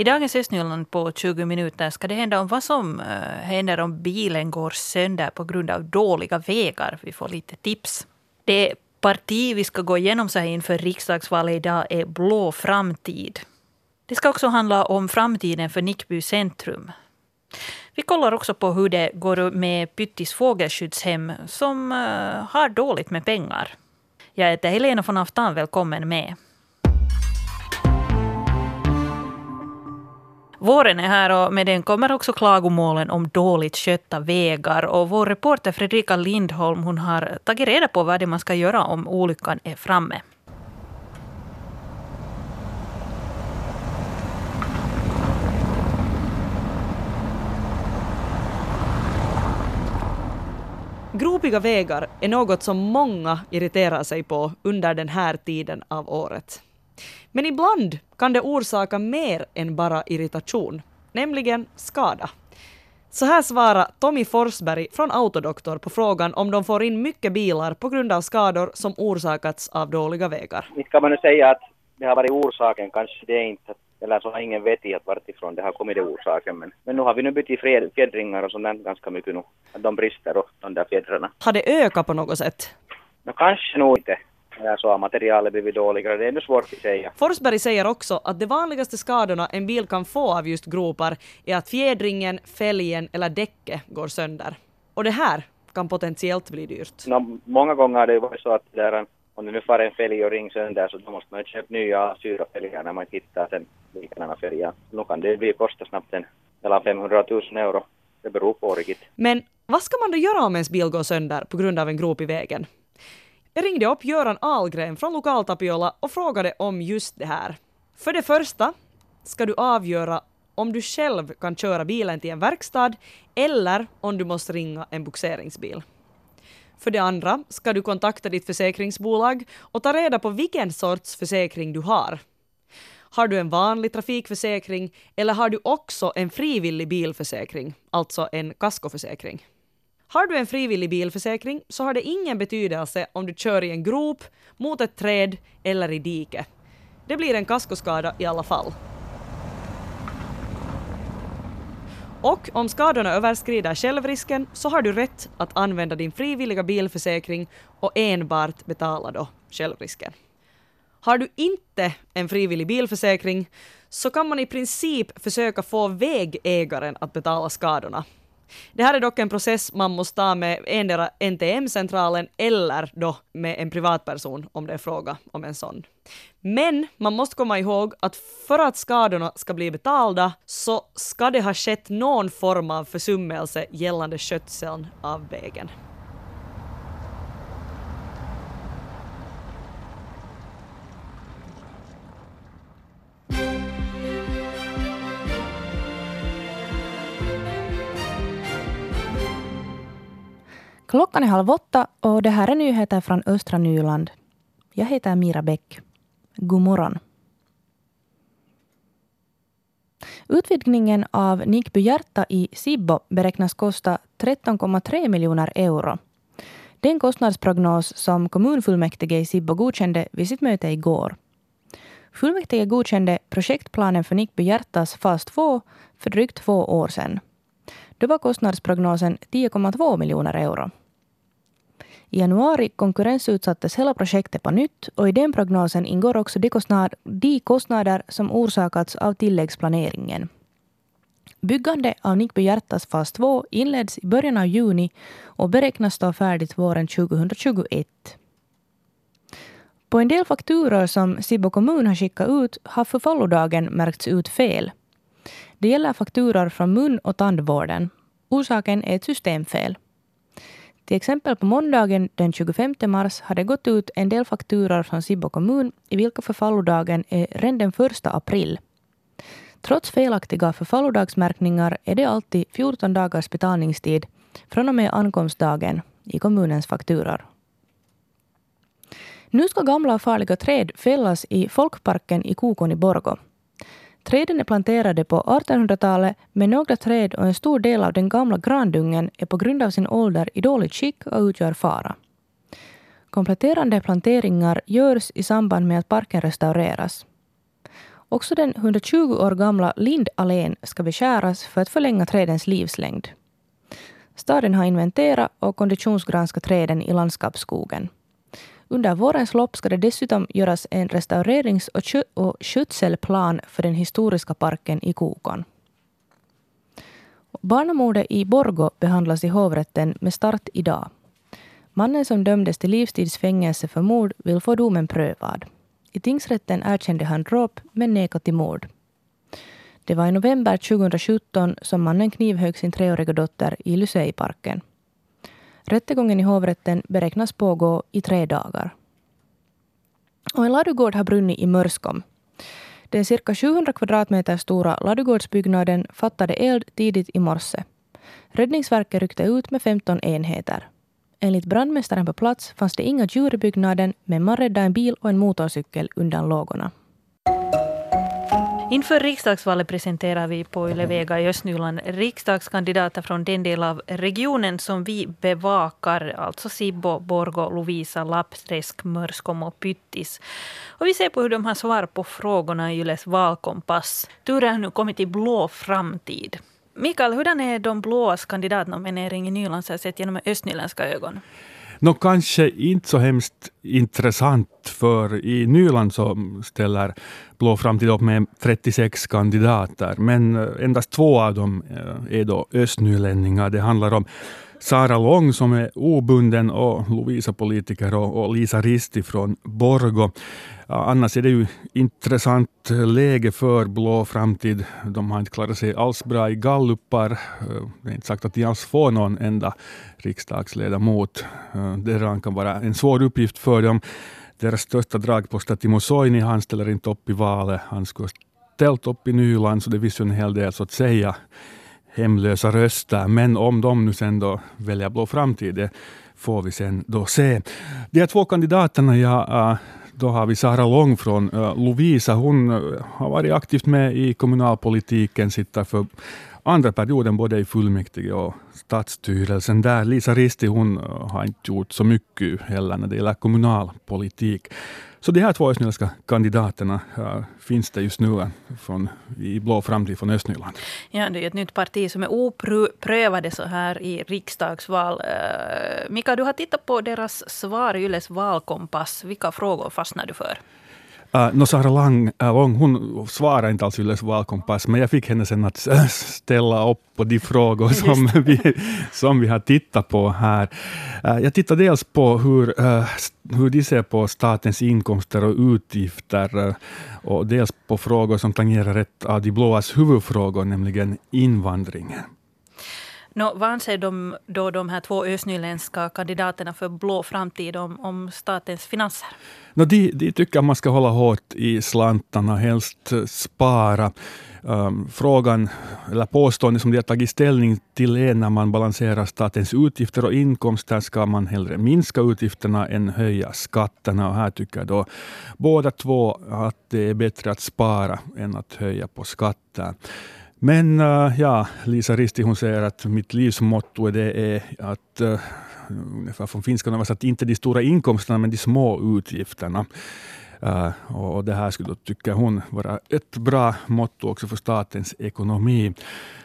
I dagens Östnyland på 20 minuter ska det hända om vad som eh, händer om bilen går sönder på grund av dåliga vägar. Vi får lite tips. Det parti vi ska gå igenom så här inför riksdagsvalet idag är Blå framtid. Det ska också handla om framtiden för Nickby centrum. Vi kollar också på hur det går med Pyttis fågelskyddshem som eh, har dåligt med pengar. Jag heter Helena von Aftan, välkommen med. Våren är här och med den kommer också klagomålen om dåligt skötta vägar. Och vår reporter Fredrika Lindholm hon har tagit reda på vad det man ska göra om olyckan är framme. Gropiga vägar är något som många irriterar sig på under den här tiden av året. Men ibland kan det orsaka mer än bara irritation, nämligen skada. Så här svarar Tommy Forsberg från Autodoktor på frågan om de får in mycket bilar på grund av skador som orsakats av dåliga vägar. Inte kan man nu säga att det har varit orsaken, kanske det är inte, eller så har ingen vetat vartifrån det har kommit det orsaken. Men, men nu har vi nu bytt i fjädringar och sånt ganska mycket nu, att de brister och de där fjädrarna. Har det ökat på något sätt? No, kanske nog inte så har materialet blivit dåligare. Det är ännu svårt att säga. Forsberg säger också att de vanligaste skadorna en bil kan få av just gropar är att fjädringen, fälgen eller däcket går sönder. Och det här kan potentiellt bli dyrt. No, många gånger har det varit så att där, om det nu far en fälg och ring sönder så då måste man köpa nya syra fälgar när man hittar sen likadana fälgar. Nu kan det bli kosta snabbt en mellan 500 000 euro. Det beror på riktigt. Men vad ska man då göra om ens bil går sönder på grund av en grop i vägen? Jag ringde upp Göran Algren från Lokaltapiola och frågade om just det här. För det första ska du avgöra om du själv kan köra bilen till en verkstad eller om du måste ringa en boxeringsbil. För det andra ska du kontakta ditt försäkringsbolag och ta reda på vilken sorts försäkring du har. Har du en vanlig trafikförsäkring eller har du också en frivillig bilförsäkring, alltså en kaskoförsäkring? Har du en frivillig bilförsäkring så har det ingen betydelse om du kör i en grop, mot ett träd eller i dike. Det blir en kaskoskada i alla fall. Och om skadorna överskrider självrisken så har du rätt att använda din frivilliga bilförsäkring och enbart betala då självrisken. Har du inte en frivillig bilförsäkring så kan man i princip försöka få vägägaren att betala skadorna det här är dock en process man måste ta med endera NTM-centralen eller då med en privatperson om det är fråga om en sån. Men man måste komma ihåg att för att skadorna ska bli betalda så ska det ha skett någon form av försummelse gällande skötseln av vägen. Klockan är halv åtta och det här är nyheter från östra Nyland. Jag heter Mira Bäck. God morgon. Utvidgningen av Nickby hjärta i Sibbo beräknas kosta 13,3 miljoner euro. Det är en kostnadsprognos som kommunfullmäktige i Sibbo godkände vid sitt möte igår. Fullmäktige godkände projektplanen för Nickby hjärtas fas 2 för drygt två år sedan. Då var kostnadsprognosen 10,2 miljoner euro. I januari konkurrensutsattes hela projektet på nytt och i den prognosen ingår också de, kostnad, de kostnader som orsakats av tilläggsplaneringen. Byggande av Nickby Hjärtas fas 2 inleds i början av juni och beräknas stå färdigt våren 2021. På en del fakturor som Sibbo kommun har skickat ut har förfallodagen märkts ut fel. Det gäller fakturor från mun och tandvården. Orsaken är ett systemfel. Till exempel på måndagen den 25 mars har det gått ut en del fakturor från Sibbo kommun i vilka förfallodagen är redan den 1 april. Trots felaktiga förfallodagsmärkningar är det alltid 14 dagars betalningstid från och med ankomstdagen i kommunens fakturor. Nu ska gamla och farliga träd fällas i Folkparken i Kokon i Borgo. Träden är planterade på 1800-talet men några träd och en stor del av den gamla grandungen är på grund av sin ålder i dåligt skick och utgör fara. Kompletterande planteringar görs i samband med att parken restaureras. Också den 120 år gamla Lindallén ska beskäras för att förlänga trädens livslängd. Staden har inventerat och konditionsgranskat träden i landskapsskogen. Under vårens lopp ska det dessutom göras en restaurerings och, kö och skötselplan för den historiska parken i Kokon. Barnamordet i Borgo behandlas i hovrätten med start idag. Mannen som dömdes till livstidsfängelse för mord vill få domen prövad. I tingsrätten erkände han dråp men nekade till mord. Det var i november 2017 som mannen knivhögg sin treåriga dotter i Lyseiparken. Rättegången i hovrätten beräknas pågå i tre dagar. Och en ladugård har brunnit i Mörskom. Den cirka 700 kvadratmeter stora ladugårdsbyggnaden fattade eld tidigt i morse. Räddningsverket ryckte ut med 15 enheter. Enligt brandmästaren på plats fanns det inga djur i byggnaden men man räddade en bil och en motorcykel undan lågorna. Inför riksdagsvalet presenterar vi på Yle Vega i Östnyland riksdagskandidater från den del av regionen som vi bevakar, alltså Sibbo, Borgo, Lovisa, Lappträsk, Mörskom och Pyttis. Och vi ser på hur de har svar på frågorna i Yles valkompass. Turen har nu kommit till blå framtid. Mikael, hurdan är de blåas kandidatnominering i Nyland sett genom östnyländska ögon? Nå, kanske inte så hemskt intressant, för i Nyland så ställer Blå framtid upp med 36 kandidater, men eh, endast två av dem eh, är då östnylänningar. Det handlar om Sara Lång som är obunden och Lovisa-politiker och, och Lisa Risti från Borgo. Annars är det ju intressant läge för Blå framtid. De har inte klarat sig alls bra i gallupar. Eh, det är inte sagt att de alls får någon enda riksdagsledamot. Eh, det kan vara en svår uppgift för dem. Deras största dragpost är Timo Soini. Han ställer inte upp i valet. Han skulle ha ställt upp i Nyland, så det finns ju en hel del så att säga hemlösa röster. Men om de nu sen då väljer Blå framtid, det får vi sen då se. De här två kandidaterna, ja, äh, då har vi Sara Lång från äh, Lovisa. Hon äh, har varit aktivt med i kommunalpolitiken, sitter för andra perioden både i fullmäktige och stadsstyrelsen där. Lisa Risti hon eh, har inte gjort så mycket heller när det gäller kommunalpolitik. Så de här två östnyländska kandidaterna äh, finns det just nu eh, från, i Blå framtid från Östnyland. Ja, det är ett nytt parti som är oprövade så här i riksdagsval. Äh, Mika, du har tittat på deras svar i Yles valkompass. Vilka frågor fastnar du för? Uh, no, Sara Lang, uh, Long, hon svarade inte alls Yles valkompass, men jag fick henne sen att ställa upp på de frågor som vi, som vi har tittat på här. Uh, jag tittade dels på hur, uh, hur de ser på statens inkomster och utgifter, och dels på frågor som tangerar ett av de blåas huvudfrågor, nämligen invandringen. No, vad anser de, då de här två östnyländska kandidaterna för blå framtid om, om statens finanser? No, de, de tycker man ska hålla hårt i slantarna, helst spara. Um, frågan, eller påståendet som de har tagit ställning till är när man balanserar statens utgifter och inkomster ska man hellre minska utgifterna än höja skatterna. Och här tycker då båda två att det är bättre att spara än att höja på skatter. Men eh, ja, Lisa Risti hon säger att mitt livsmotto det är att eh, ungefär från finskan att inte de stora inkomsterna men de små utgifterna. Uh, och det här skulle då, tycker hon, vara ett bra motto också för statens ekonomi.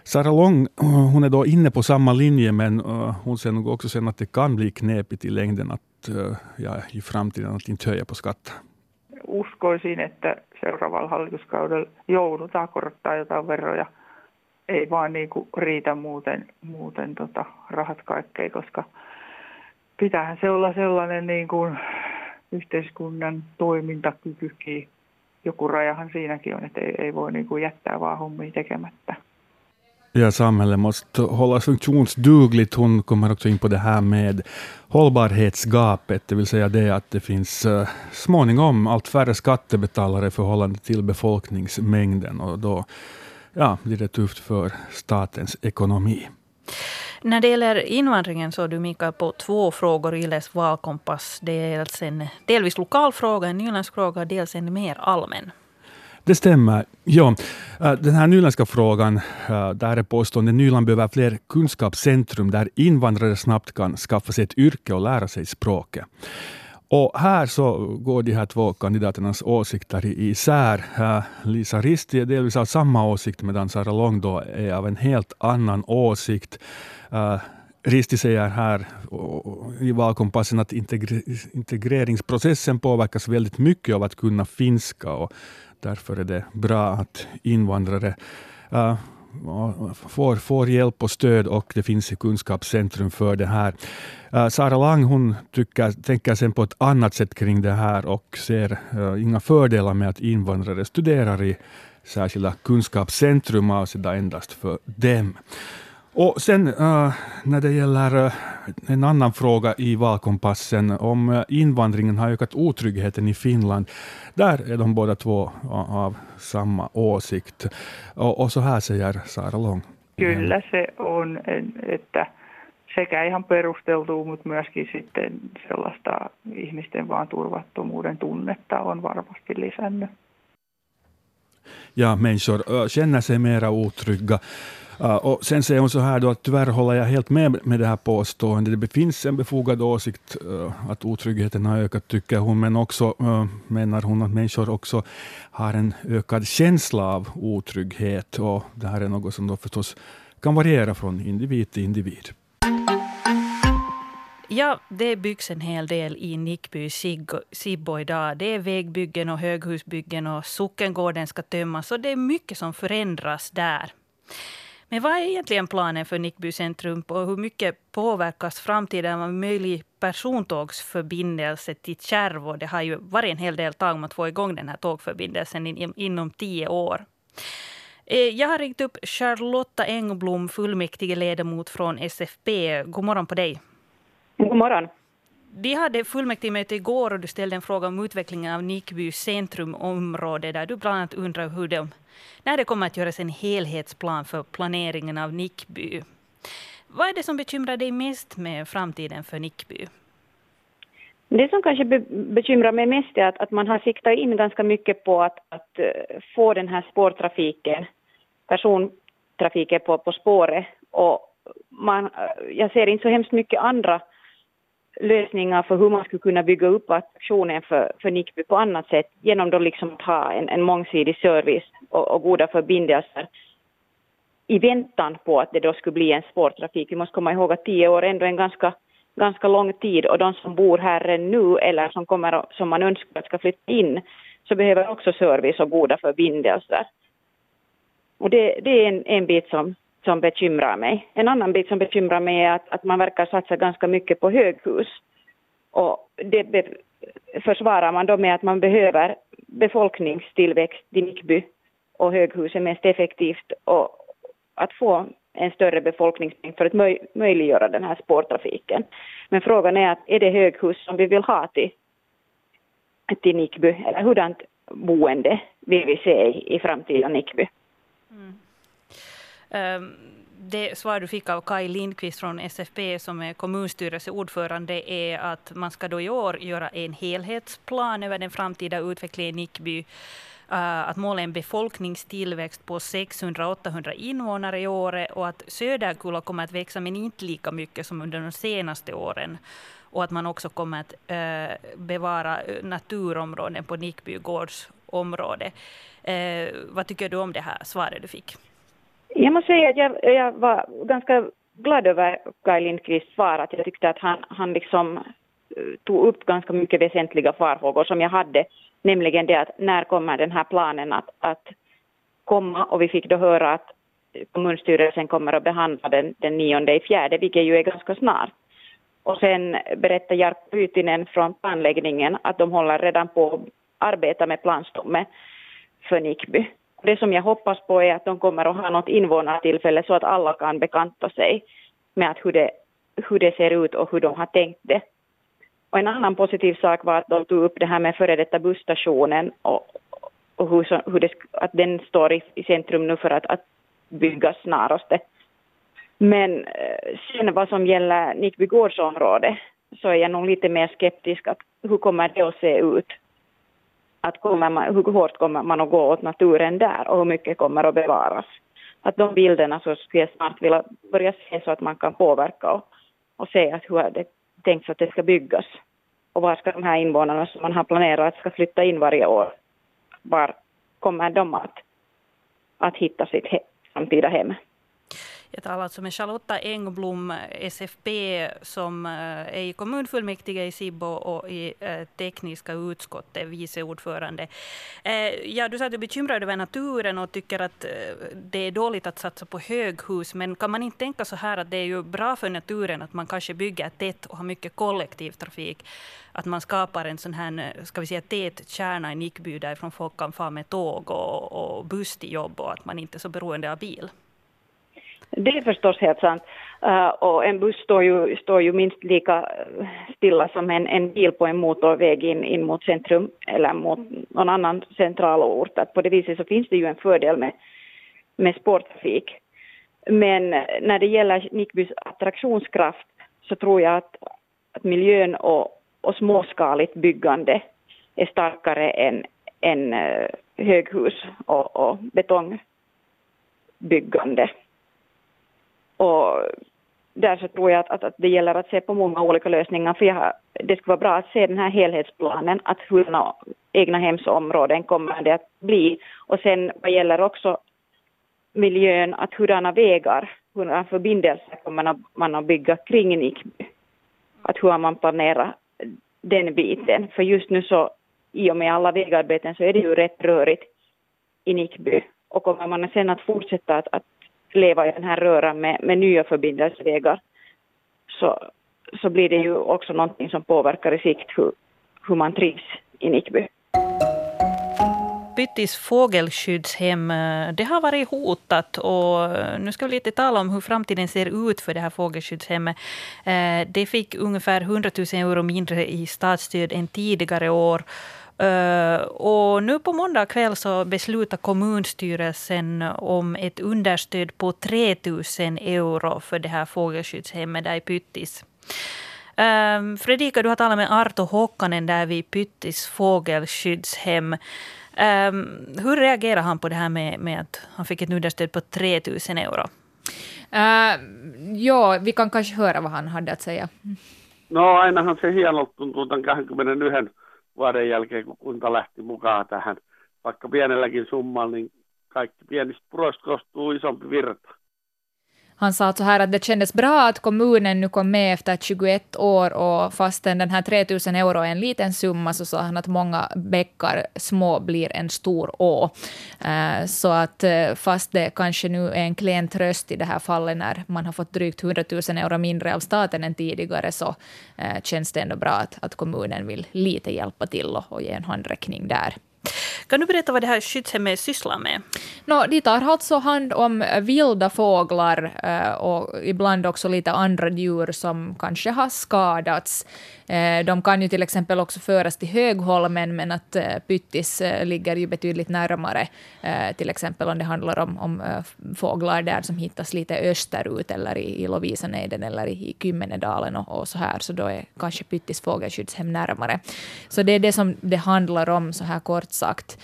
Sara Lång hon är då inne på samma linje, men uh, hon ser nog också sen att det kan bli knepigt i längden att uh, ja, i framtiden att inte höja på skatten. Uskoisin, että seuraavalla hallituskaudella joudutaan korottaa jotain veroja ei vaan niin kuin riitä muuten, muuten tota rahat kaikkeen, koska pitäähän se olla sellainen niin kuin yhteiskunnan toimintakykykin. Joku rajahan siinäkin on, että ei, ei voi niin kuin jättää vaan hommia tekemättä. Ja, samhället måste hållas funktionsdugligt. Hon kommer också in på det här med hållbarhetsgapet, det vill säga det att det finns uh, småningom allt färre skattebetalare i förhållande till befolkningsmängden. Och då ja, blir det tufft för statens ekonomi. När det gäller invandringen så är du Mikael på två frågor i Yles valkompass. Dels en delvis lokal fråga, en nyländsk fråga, dels en mer allmän. Det stämmer. Ja, äh, den här nyländska frågan, äh, där är påståendet Nyland behöver fler kunskapscentrum där invandrare snabbt kan skaffa sig ett yrke och lära sig språket. Och här så går de här två kandidaternas åsikter isär. Lisa Risti är delvis av samma åsikt medan Sara Lång då är av en helt annan åsikt. Eh, Risti säger här i valkompassen att integreringsprocessen påverkas väldigt mycket av att kunna finska och därför är det bra att invandrare eh, får, får hjälp och stöd och det finns ett kunskapscentrum för det här. Uh, Sara Lang hon tycker, tänker sen på ett annat sätt kring det här och ser uh, inga fördelar med att invandrare studerar i särskilda kunskapscentrum avsedda endast för dem. Och sen uh, när det gäller uh, en annan fråga i valkompassen om uh, invandringen har ökat otryggheten i Finland. Där är de båda två av samma åsikt. Och, och så här säger Sara Long. Kyllä se on, että sekä ihan perusteltua, mutta myöskin sitten sellaista ihmisten vaan turvattomuuden tunnetta on varmasti lisännyt. Ja, människor känner sig mera otrygga. Uh, och sen säger hon så här då att tyvärr håller jag helt med med det här påståendet. Det finns en befogad åsikt uh, att otryggheten har ökat, tycker hon, men också uh, menar hon att människor också har en ökad känsla av otrygghet. Och det här är något som då förstås kan variera från individ till individ. Ja, det byggs en hel del i Nickby Sibbo idag. Det är vägbyggen och höghusbyggen och sockengården ska tömmas. Och det är mycket som förändras där. Men vad är egentligen planen för Nickby centrum och hur mycket påverkas framtiden av möjlig persontågsförbindelse till Kärrvå? Det har ju varit en hel del tag om att få igång den här tågförbindelsen in, inom tio år. Eh, jag har ringt upp Charlotta Engblom, fullmäktige ledamot från SFP. God morgon på dig. God morgon. De hade fullmäktigemöte igår och du ställde en fråga om utvecklingen av Nickby centrumområde där du bland annat undrar hur de, när det kommer att göras en helhetsplan för planeringen av Nickby. Vad är det som bekymrar dig mest med framtiden för Nickby? Det som kanske bekymrar mig mest är att, att man har siktat in ganska mycket på att, att eh, få den här spårtrafiken, persontrafiken på, på spåret och man, eh, jag ser inte så hemskt mycket andra lösningar för hur man skulle kunna bygga upp attraktionen för, för Nickby på annat sätt genom då liksom att ha en, en mångsidig service och, och, goda förbindelser i väntan på att det då skulle bli en spårtrafik. Vi måste komma ihåg att tio år är ändå en ganska, ganska lång tid och de som bor här nu eller som, kommer, som man önskar ska flytta in så behöver också service och goda förbindelser. Och det, det är en, en bit som, som bekymrar mig. En annan bit som bekymrar mig är att, att man verkar satsa ganska mycket på höghus. Och det försvarar man då med att man behöver befolkningstillväxt i Nickby och höghus är mest effektivt och att få en större befolkningsmängd för att möj möjliggöra den här spårtrafiken. Men frågan är att är det höghus som vi vill ha till, till Nickby eller hurdant boende vill vi se i, i framtida Nickby? Mm. Ehm, det svar du fick av Kai Lindqvist från SFP som är kommunstyrelseordförande är att man ska då i år göra en helhetsplan över den framtida utvecklingen i Nickby. Eh, att målet är en befolkningstillväxt på 600-800 invånare i året och att Söderkulla kommer att växa men inte lika mycket som under de senaste åren. Och att man också kommer att eh, bevara eh, naturområden på Nickby gårds område. Vad tycker du om det här svaret du fick? Jag måste säga att jag, jag var ganska glad över Kaj Lindqvists svar, att jag tyckte att han, han liksom eh, tog upp ganska mycket väsentliga farhågor som jag hade, nämligen det att när kommer den här planen att, att komma och vi fick då höra att kommunstyrelsen kommer att behandla den den nionde i fjärde, vilket ju är ganska snart. Och sen berättar Jarkko Pyytinen från planläggningen att de håller redan på att arbeta med planstomme för Nickby. Det som jag hoppas på är att de kommer att ha något invånartillfälle så att alla kan bekanta sig med att hur, det, hur det ser ut och hur de har tänkt det. Och en annan positiv sak var att de tog upp det här med före detta busstationen och, och hur, hur det, att den står i, i centrum nu för att, att byggas snarast. Men eh, sen vad som gäller Nickbygårdsområdet så är jag nog lite mer skeptisk att hur kommer det att se ut att kommer man, hur hårt kommer man att gå åt naturen där och hur mycket kommer att bevaras. Att de bilderna så skulle jag snart vilja börja se så att man kan påverka och, och se att hur det tänkt att det ska byggas. och var ska de här invånarna som man har planerat ska flytta in varje år, var kommer de att, att hitta sitt he framtida hem? Jag talar alltså med Charlotta Engblom, SFP, som eh, är i kommunfullmäktige i Sibbo och i eh, tekniska utskottet, vice ordförande. Eh, ja, du sa att du är bekymrad över naturen och tycker att det är dåligt att satsa på höghus, men kan man inte tänka så här att det är ju bra för naturen att man kanske bygger tätt och har mycket kollektivtrafik, att man skapar en sån här, ska vi säga, tät kärna i Nickby därifrån folk kan fara med tåg och, och buss till jobb och att man inte är så beroende av bil? Det är förstås helt sant. Uh, och en buss står ju, står ju minst lika eh, stilla som en, en bil på en motorväg in, in mot centrum eller mot någon annan central ort. Att på det viset så finns det ju en fördel med, med spårtrafik. Men eh, när det gäller Nickbys attraktionskraft så tror jag att, att miljön och, och småskaligt byggande är starkare än, än höghus och, och betongbyggande. Och där så tror jag att, att, att, det gäller att se på många olika lösningar, för jag, det skulle vara bra att se den här helhetsplanen, att hurdana egna hemsområden kommer det att bli. Och sen vad gäller också miljön, att hurdana vägar, hurdana förbindelser kommer man att bygga kring Nickby. Att hur har man planerat den biten? För just nu så, i och med alla vägarbeten, så är det ju rätt rörigt i Nickby. Och kommer man sen att fortsätta att, att leva i den här röran med, med nya förbindelsevägar så, så blir det ju också någonting som påverkar i sikt hur, hur man trivs i Nickby. Pyttis fågelskyddshem eh, det har varit hotat och eh, nu ska vi lite tala om hur framtiden ser ut för det här fågelskyddshemmet. Eh, det fick ungefär 100 000 euro mindre i statsstöd än tidigare år Uh, och nu på måndag kväll så beslutar kommunstyrelsen om ett understöd på 3 000 euro för det här fågelskyddshemmet där i Pyttis. Um, Fredrika, du har talat med Arto Håkkanen där vid Pyttis fågelskyddshem. Um, hur reagerar han på det här med, med att han fick ett understöd på 3 000 euro? Uh, ja, vi kan kanske höra vad han hade att säga. No ainahan se hienolta tuntuu tämän 21 vuoden jälkeen, kun kunta lähti mukaan tähän, vaikka pienelläkin summalla, niin kaikki pienistä puroista koostuu isompi virta. Han sa så här att det kändes bra att kommunen nu kom med efter 21 år och fastän den här 3000 euro är en liten summa så sa han att många bäckar små blir en stor å. Eh, så att eh, fast det kanske nu är en klen tröst i det här fallet när man har fått drygt 100 000 euro mindre av staten än tidigare så eh, känns det ändå bra att, att kommunen vill lite hjälpa till och, och ge en handräckning där. Kan du berätta vad det här skyddshemmet sysslar med? No, de tar alltså hand om vilda fåglar eh, och ibland också lite andra djur som kanske har skadats. Eh, de kan ju till exempel också föras till Högholmen, men att eh, Pyttis eh, ligger ju betydligt närmare, till exempel om det handlar om, om fåglar där som hittas lite österut, eller i, i Lovisanejden eller i Kymmenedalen och, och, så här, så då är kanske Pyttis fågelskyddshem närmare. Så det är det som det handlar om, så här kort sagt.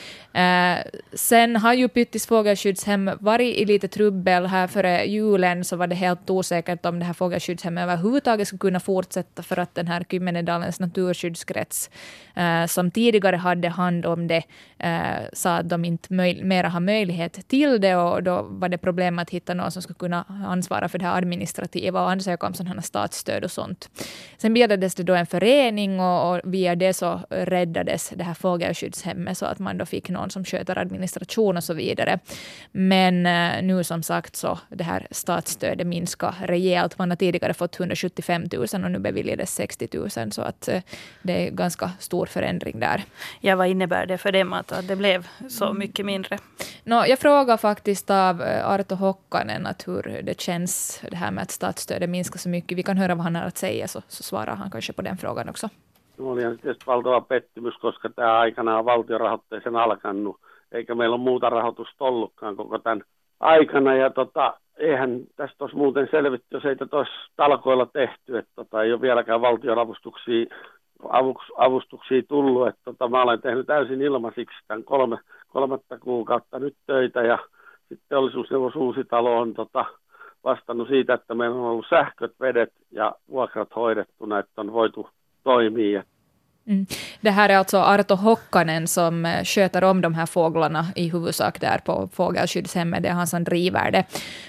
sen har ju Pyttis fågelskyddshem varit i lite trubbel här före julen, så var det helt osäkert om det här fågelskyddshemmet överhuvudtaget skulle kunna fortsätta, för att den här Kymmen Kymmenedalens naturskyddskrets, eh, som tidigare hade hand om det, eh, sa att de inte möj- mera har möjlighet till det och då var det problem att hitta någon som skulle kunna ansvara för det här administrativa och ansöka om sådana statsstöd och sånt. Sen bildades det då en förening och, och via det så räddades det här fågelskyddshemmet så att man då fick någon som sköter administration och så vidare. Men eh, nu som sagt så det här statsstödet minskar rejält. Man har tidigare fått 175 000 och nu beviljades 60 000 000 så att eh, det är ganska stor förändring där. Ja, vad innebär det för dem att det blev så mycket mindre? No, jag frågar faktiskt av eh, Arto Hokkanen att hur det känns det här med att statsstödet minskar så mycket. Vi kan höra vad han har att säga så, så svarar han kanske på den frågan också. Olihan tietysti valtava pettymys, koska tämä aikana on valtiorahoitteisen alkanut, eikä meillä ole muuta rahoitusta ollutkaan koko tämän aikana. Ja tota, eihän tästä olisi muuten selvitty, jos ei tätä olisi talkoilla tehty. Että tota, ei ole vieläkään valtion avustuksia, avustuksia tullut. Että tota, mä olen tehnyt täysin ilmaisiksi tämän kolme, kolmatta kuukautta nyt töitä ja sitten teollisuusneuvos Uusitalo on tota, vastannut siitä, että meillä on ollut sähköt, vedet ja vuokrat hoidettuna, että on voitu toimia. Mm. Det här är alltså Arto Hokkanen som eh, sköter om de här fåglarna i huvudsak där på fågelskyddshemmet. Det är han som driver det.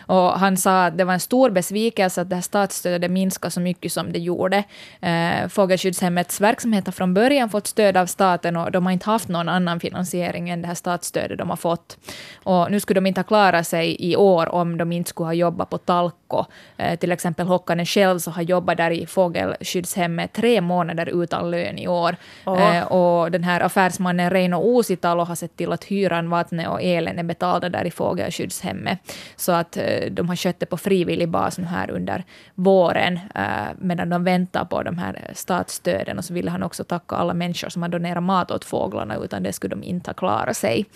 Och han sa att det var en stor besvikelse att det här statsstödet minskade så mycket som det gjorde. Eh, fågelskyddshemmets verksamhet har från början fått stöd av staten och de har inte haft någon annan finansiering än det här statsstödet de har fått. Och nu skulle de inte ha klarat sig i år om de inte skulle ha jobbat på Talko. Eh, till exempel Hokkanen själv så har jobbat där i fågelskyddshemmet tre månader utan lön i år. Eh, och den här affärsmannen Reino Uusitalo har sett till att hyran, vattnet och elen är betalda där i fågelskyddshemmet. Så att eh, de har skött det på frivillig bas nu här under våren, eh, medan de väntar på de här statsstöden. Och så ville han också tacka alla människor som har donerat mat åt fåglarna, utan det skulle de inte ha klarat sig.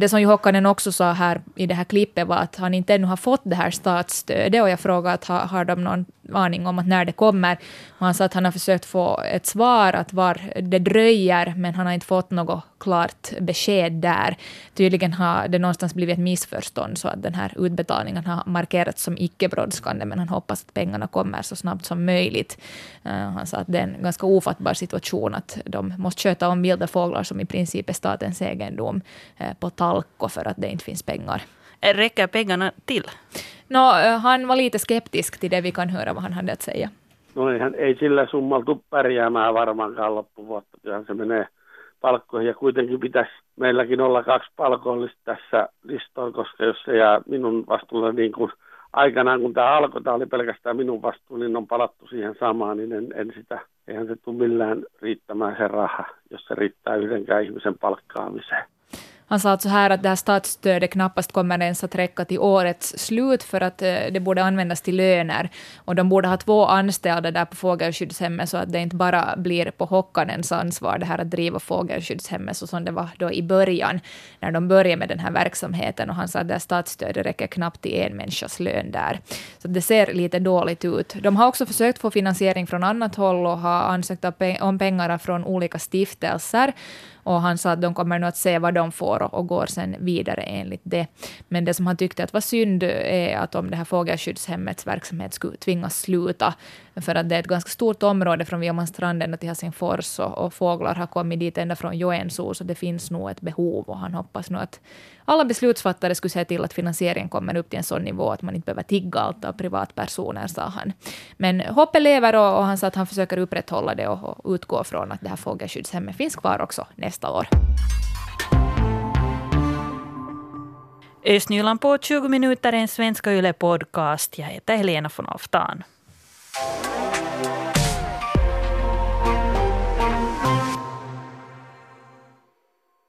Det som Johokkanen också sa här i det här klippet var att han inte ännu har fått det här statsstödet, och jag frågade att har, har de någon aning om att när det kommer. Och han sa att han har försökt få ett svar, att var det dröjer, men han har inte fått något klart besked där. Tydligen har det någonstans blivit ett missförstånd, så att den här utbetalningen har markerats som icke brådskande, men han hoppas att pengarna kommer så snabbt som möjligt. Uh, han sa att det är en ganska ofattbar situation, att de måste sköta om vilda fåglar som i princip är statens egendom uh, på Talko för att det inte finns pengar. Eh, räcker pengarna till? No, han var lite skeptisk till det, vi kan höra vad han hade att säga. No eihän, ei sillä summaltu pärjäämään varmaankaan loppuvuotta. Kyllähän se menee palkkoihin ja kuitenkin pitäisi meilläkin olla kaksi palkollista tässä listoilla, koska jos se jää minun vastuulle niin kuin aikanaan, kun tämä alkoi, tämä oli pelkästään minun vastuu, niin on palattu siihen samaan, niin en, en sitä, eihän se tule millään riittämään se raha, jos se riittää yhdenkään ihmisen palkkaamiseen. Han sa alltså här att det här statsstödet knappast kommer ens att räcka till årets slut för att eh, det borde användas till löner. Och de borde ha två anställda där på fågelskyddshemmet så att det inte bara blir på Hockanens ansvar det här att driva fågelskyddshemmet så som det var då i början när de började med den här verksamheten. Och han sa att det här statsstödet räcker knappt till en människas lön där. Så det ser lite dåligt ut. De har också försökt få finansiering från annat håll och har ansökt om pengar från olika stiftelser. Och han sa att de kommer nu att se vad de får och, och går sen vidare enligt det. Men det som han tyckte att var synd är att om det här fågelskyddshemmets verksamhet skulle tvingas sluta, för att det är ett ganska stort område från Viamanstranden till Helsingfors och, och fåglar har kommit dit ända från Joensuu, så det finns nog ett behov och han hoppas nu att alla beslutsfattare skulle se till att finansieringen kommer upp till en sån nivå att man inte behöver tigga allt av privatpersoner, sa han. Men hoppet lever och, och han sa att han försöker upprätthålla det och, och utgå från att det här fågelskyddshemmet finns kvar också nästa år. Östnyland på 20 minuter, en svenska Yle-podcast. Jag heter Helena von Oftan.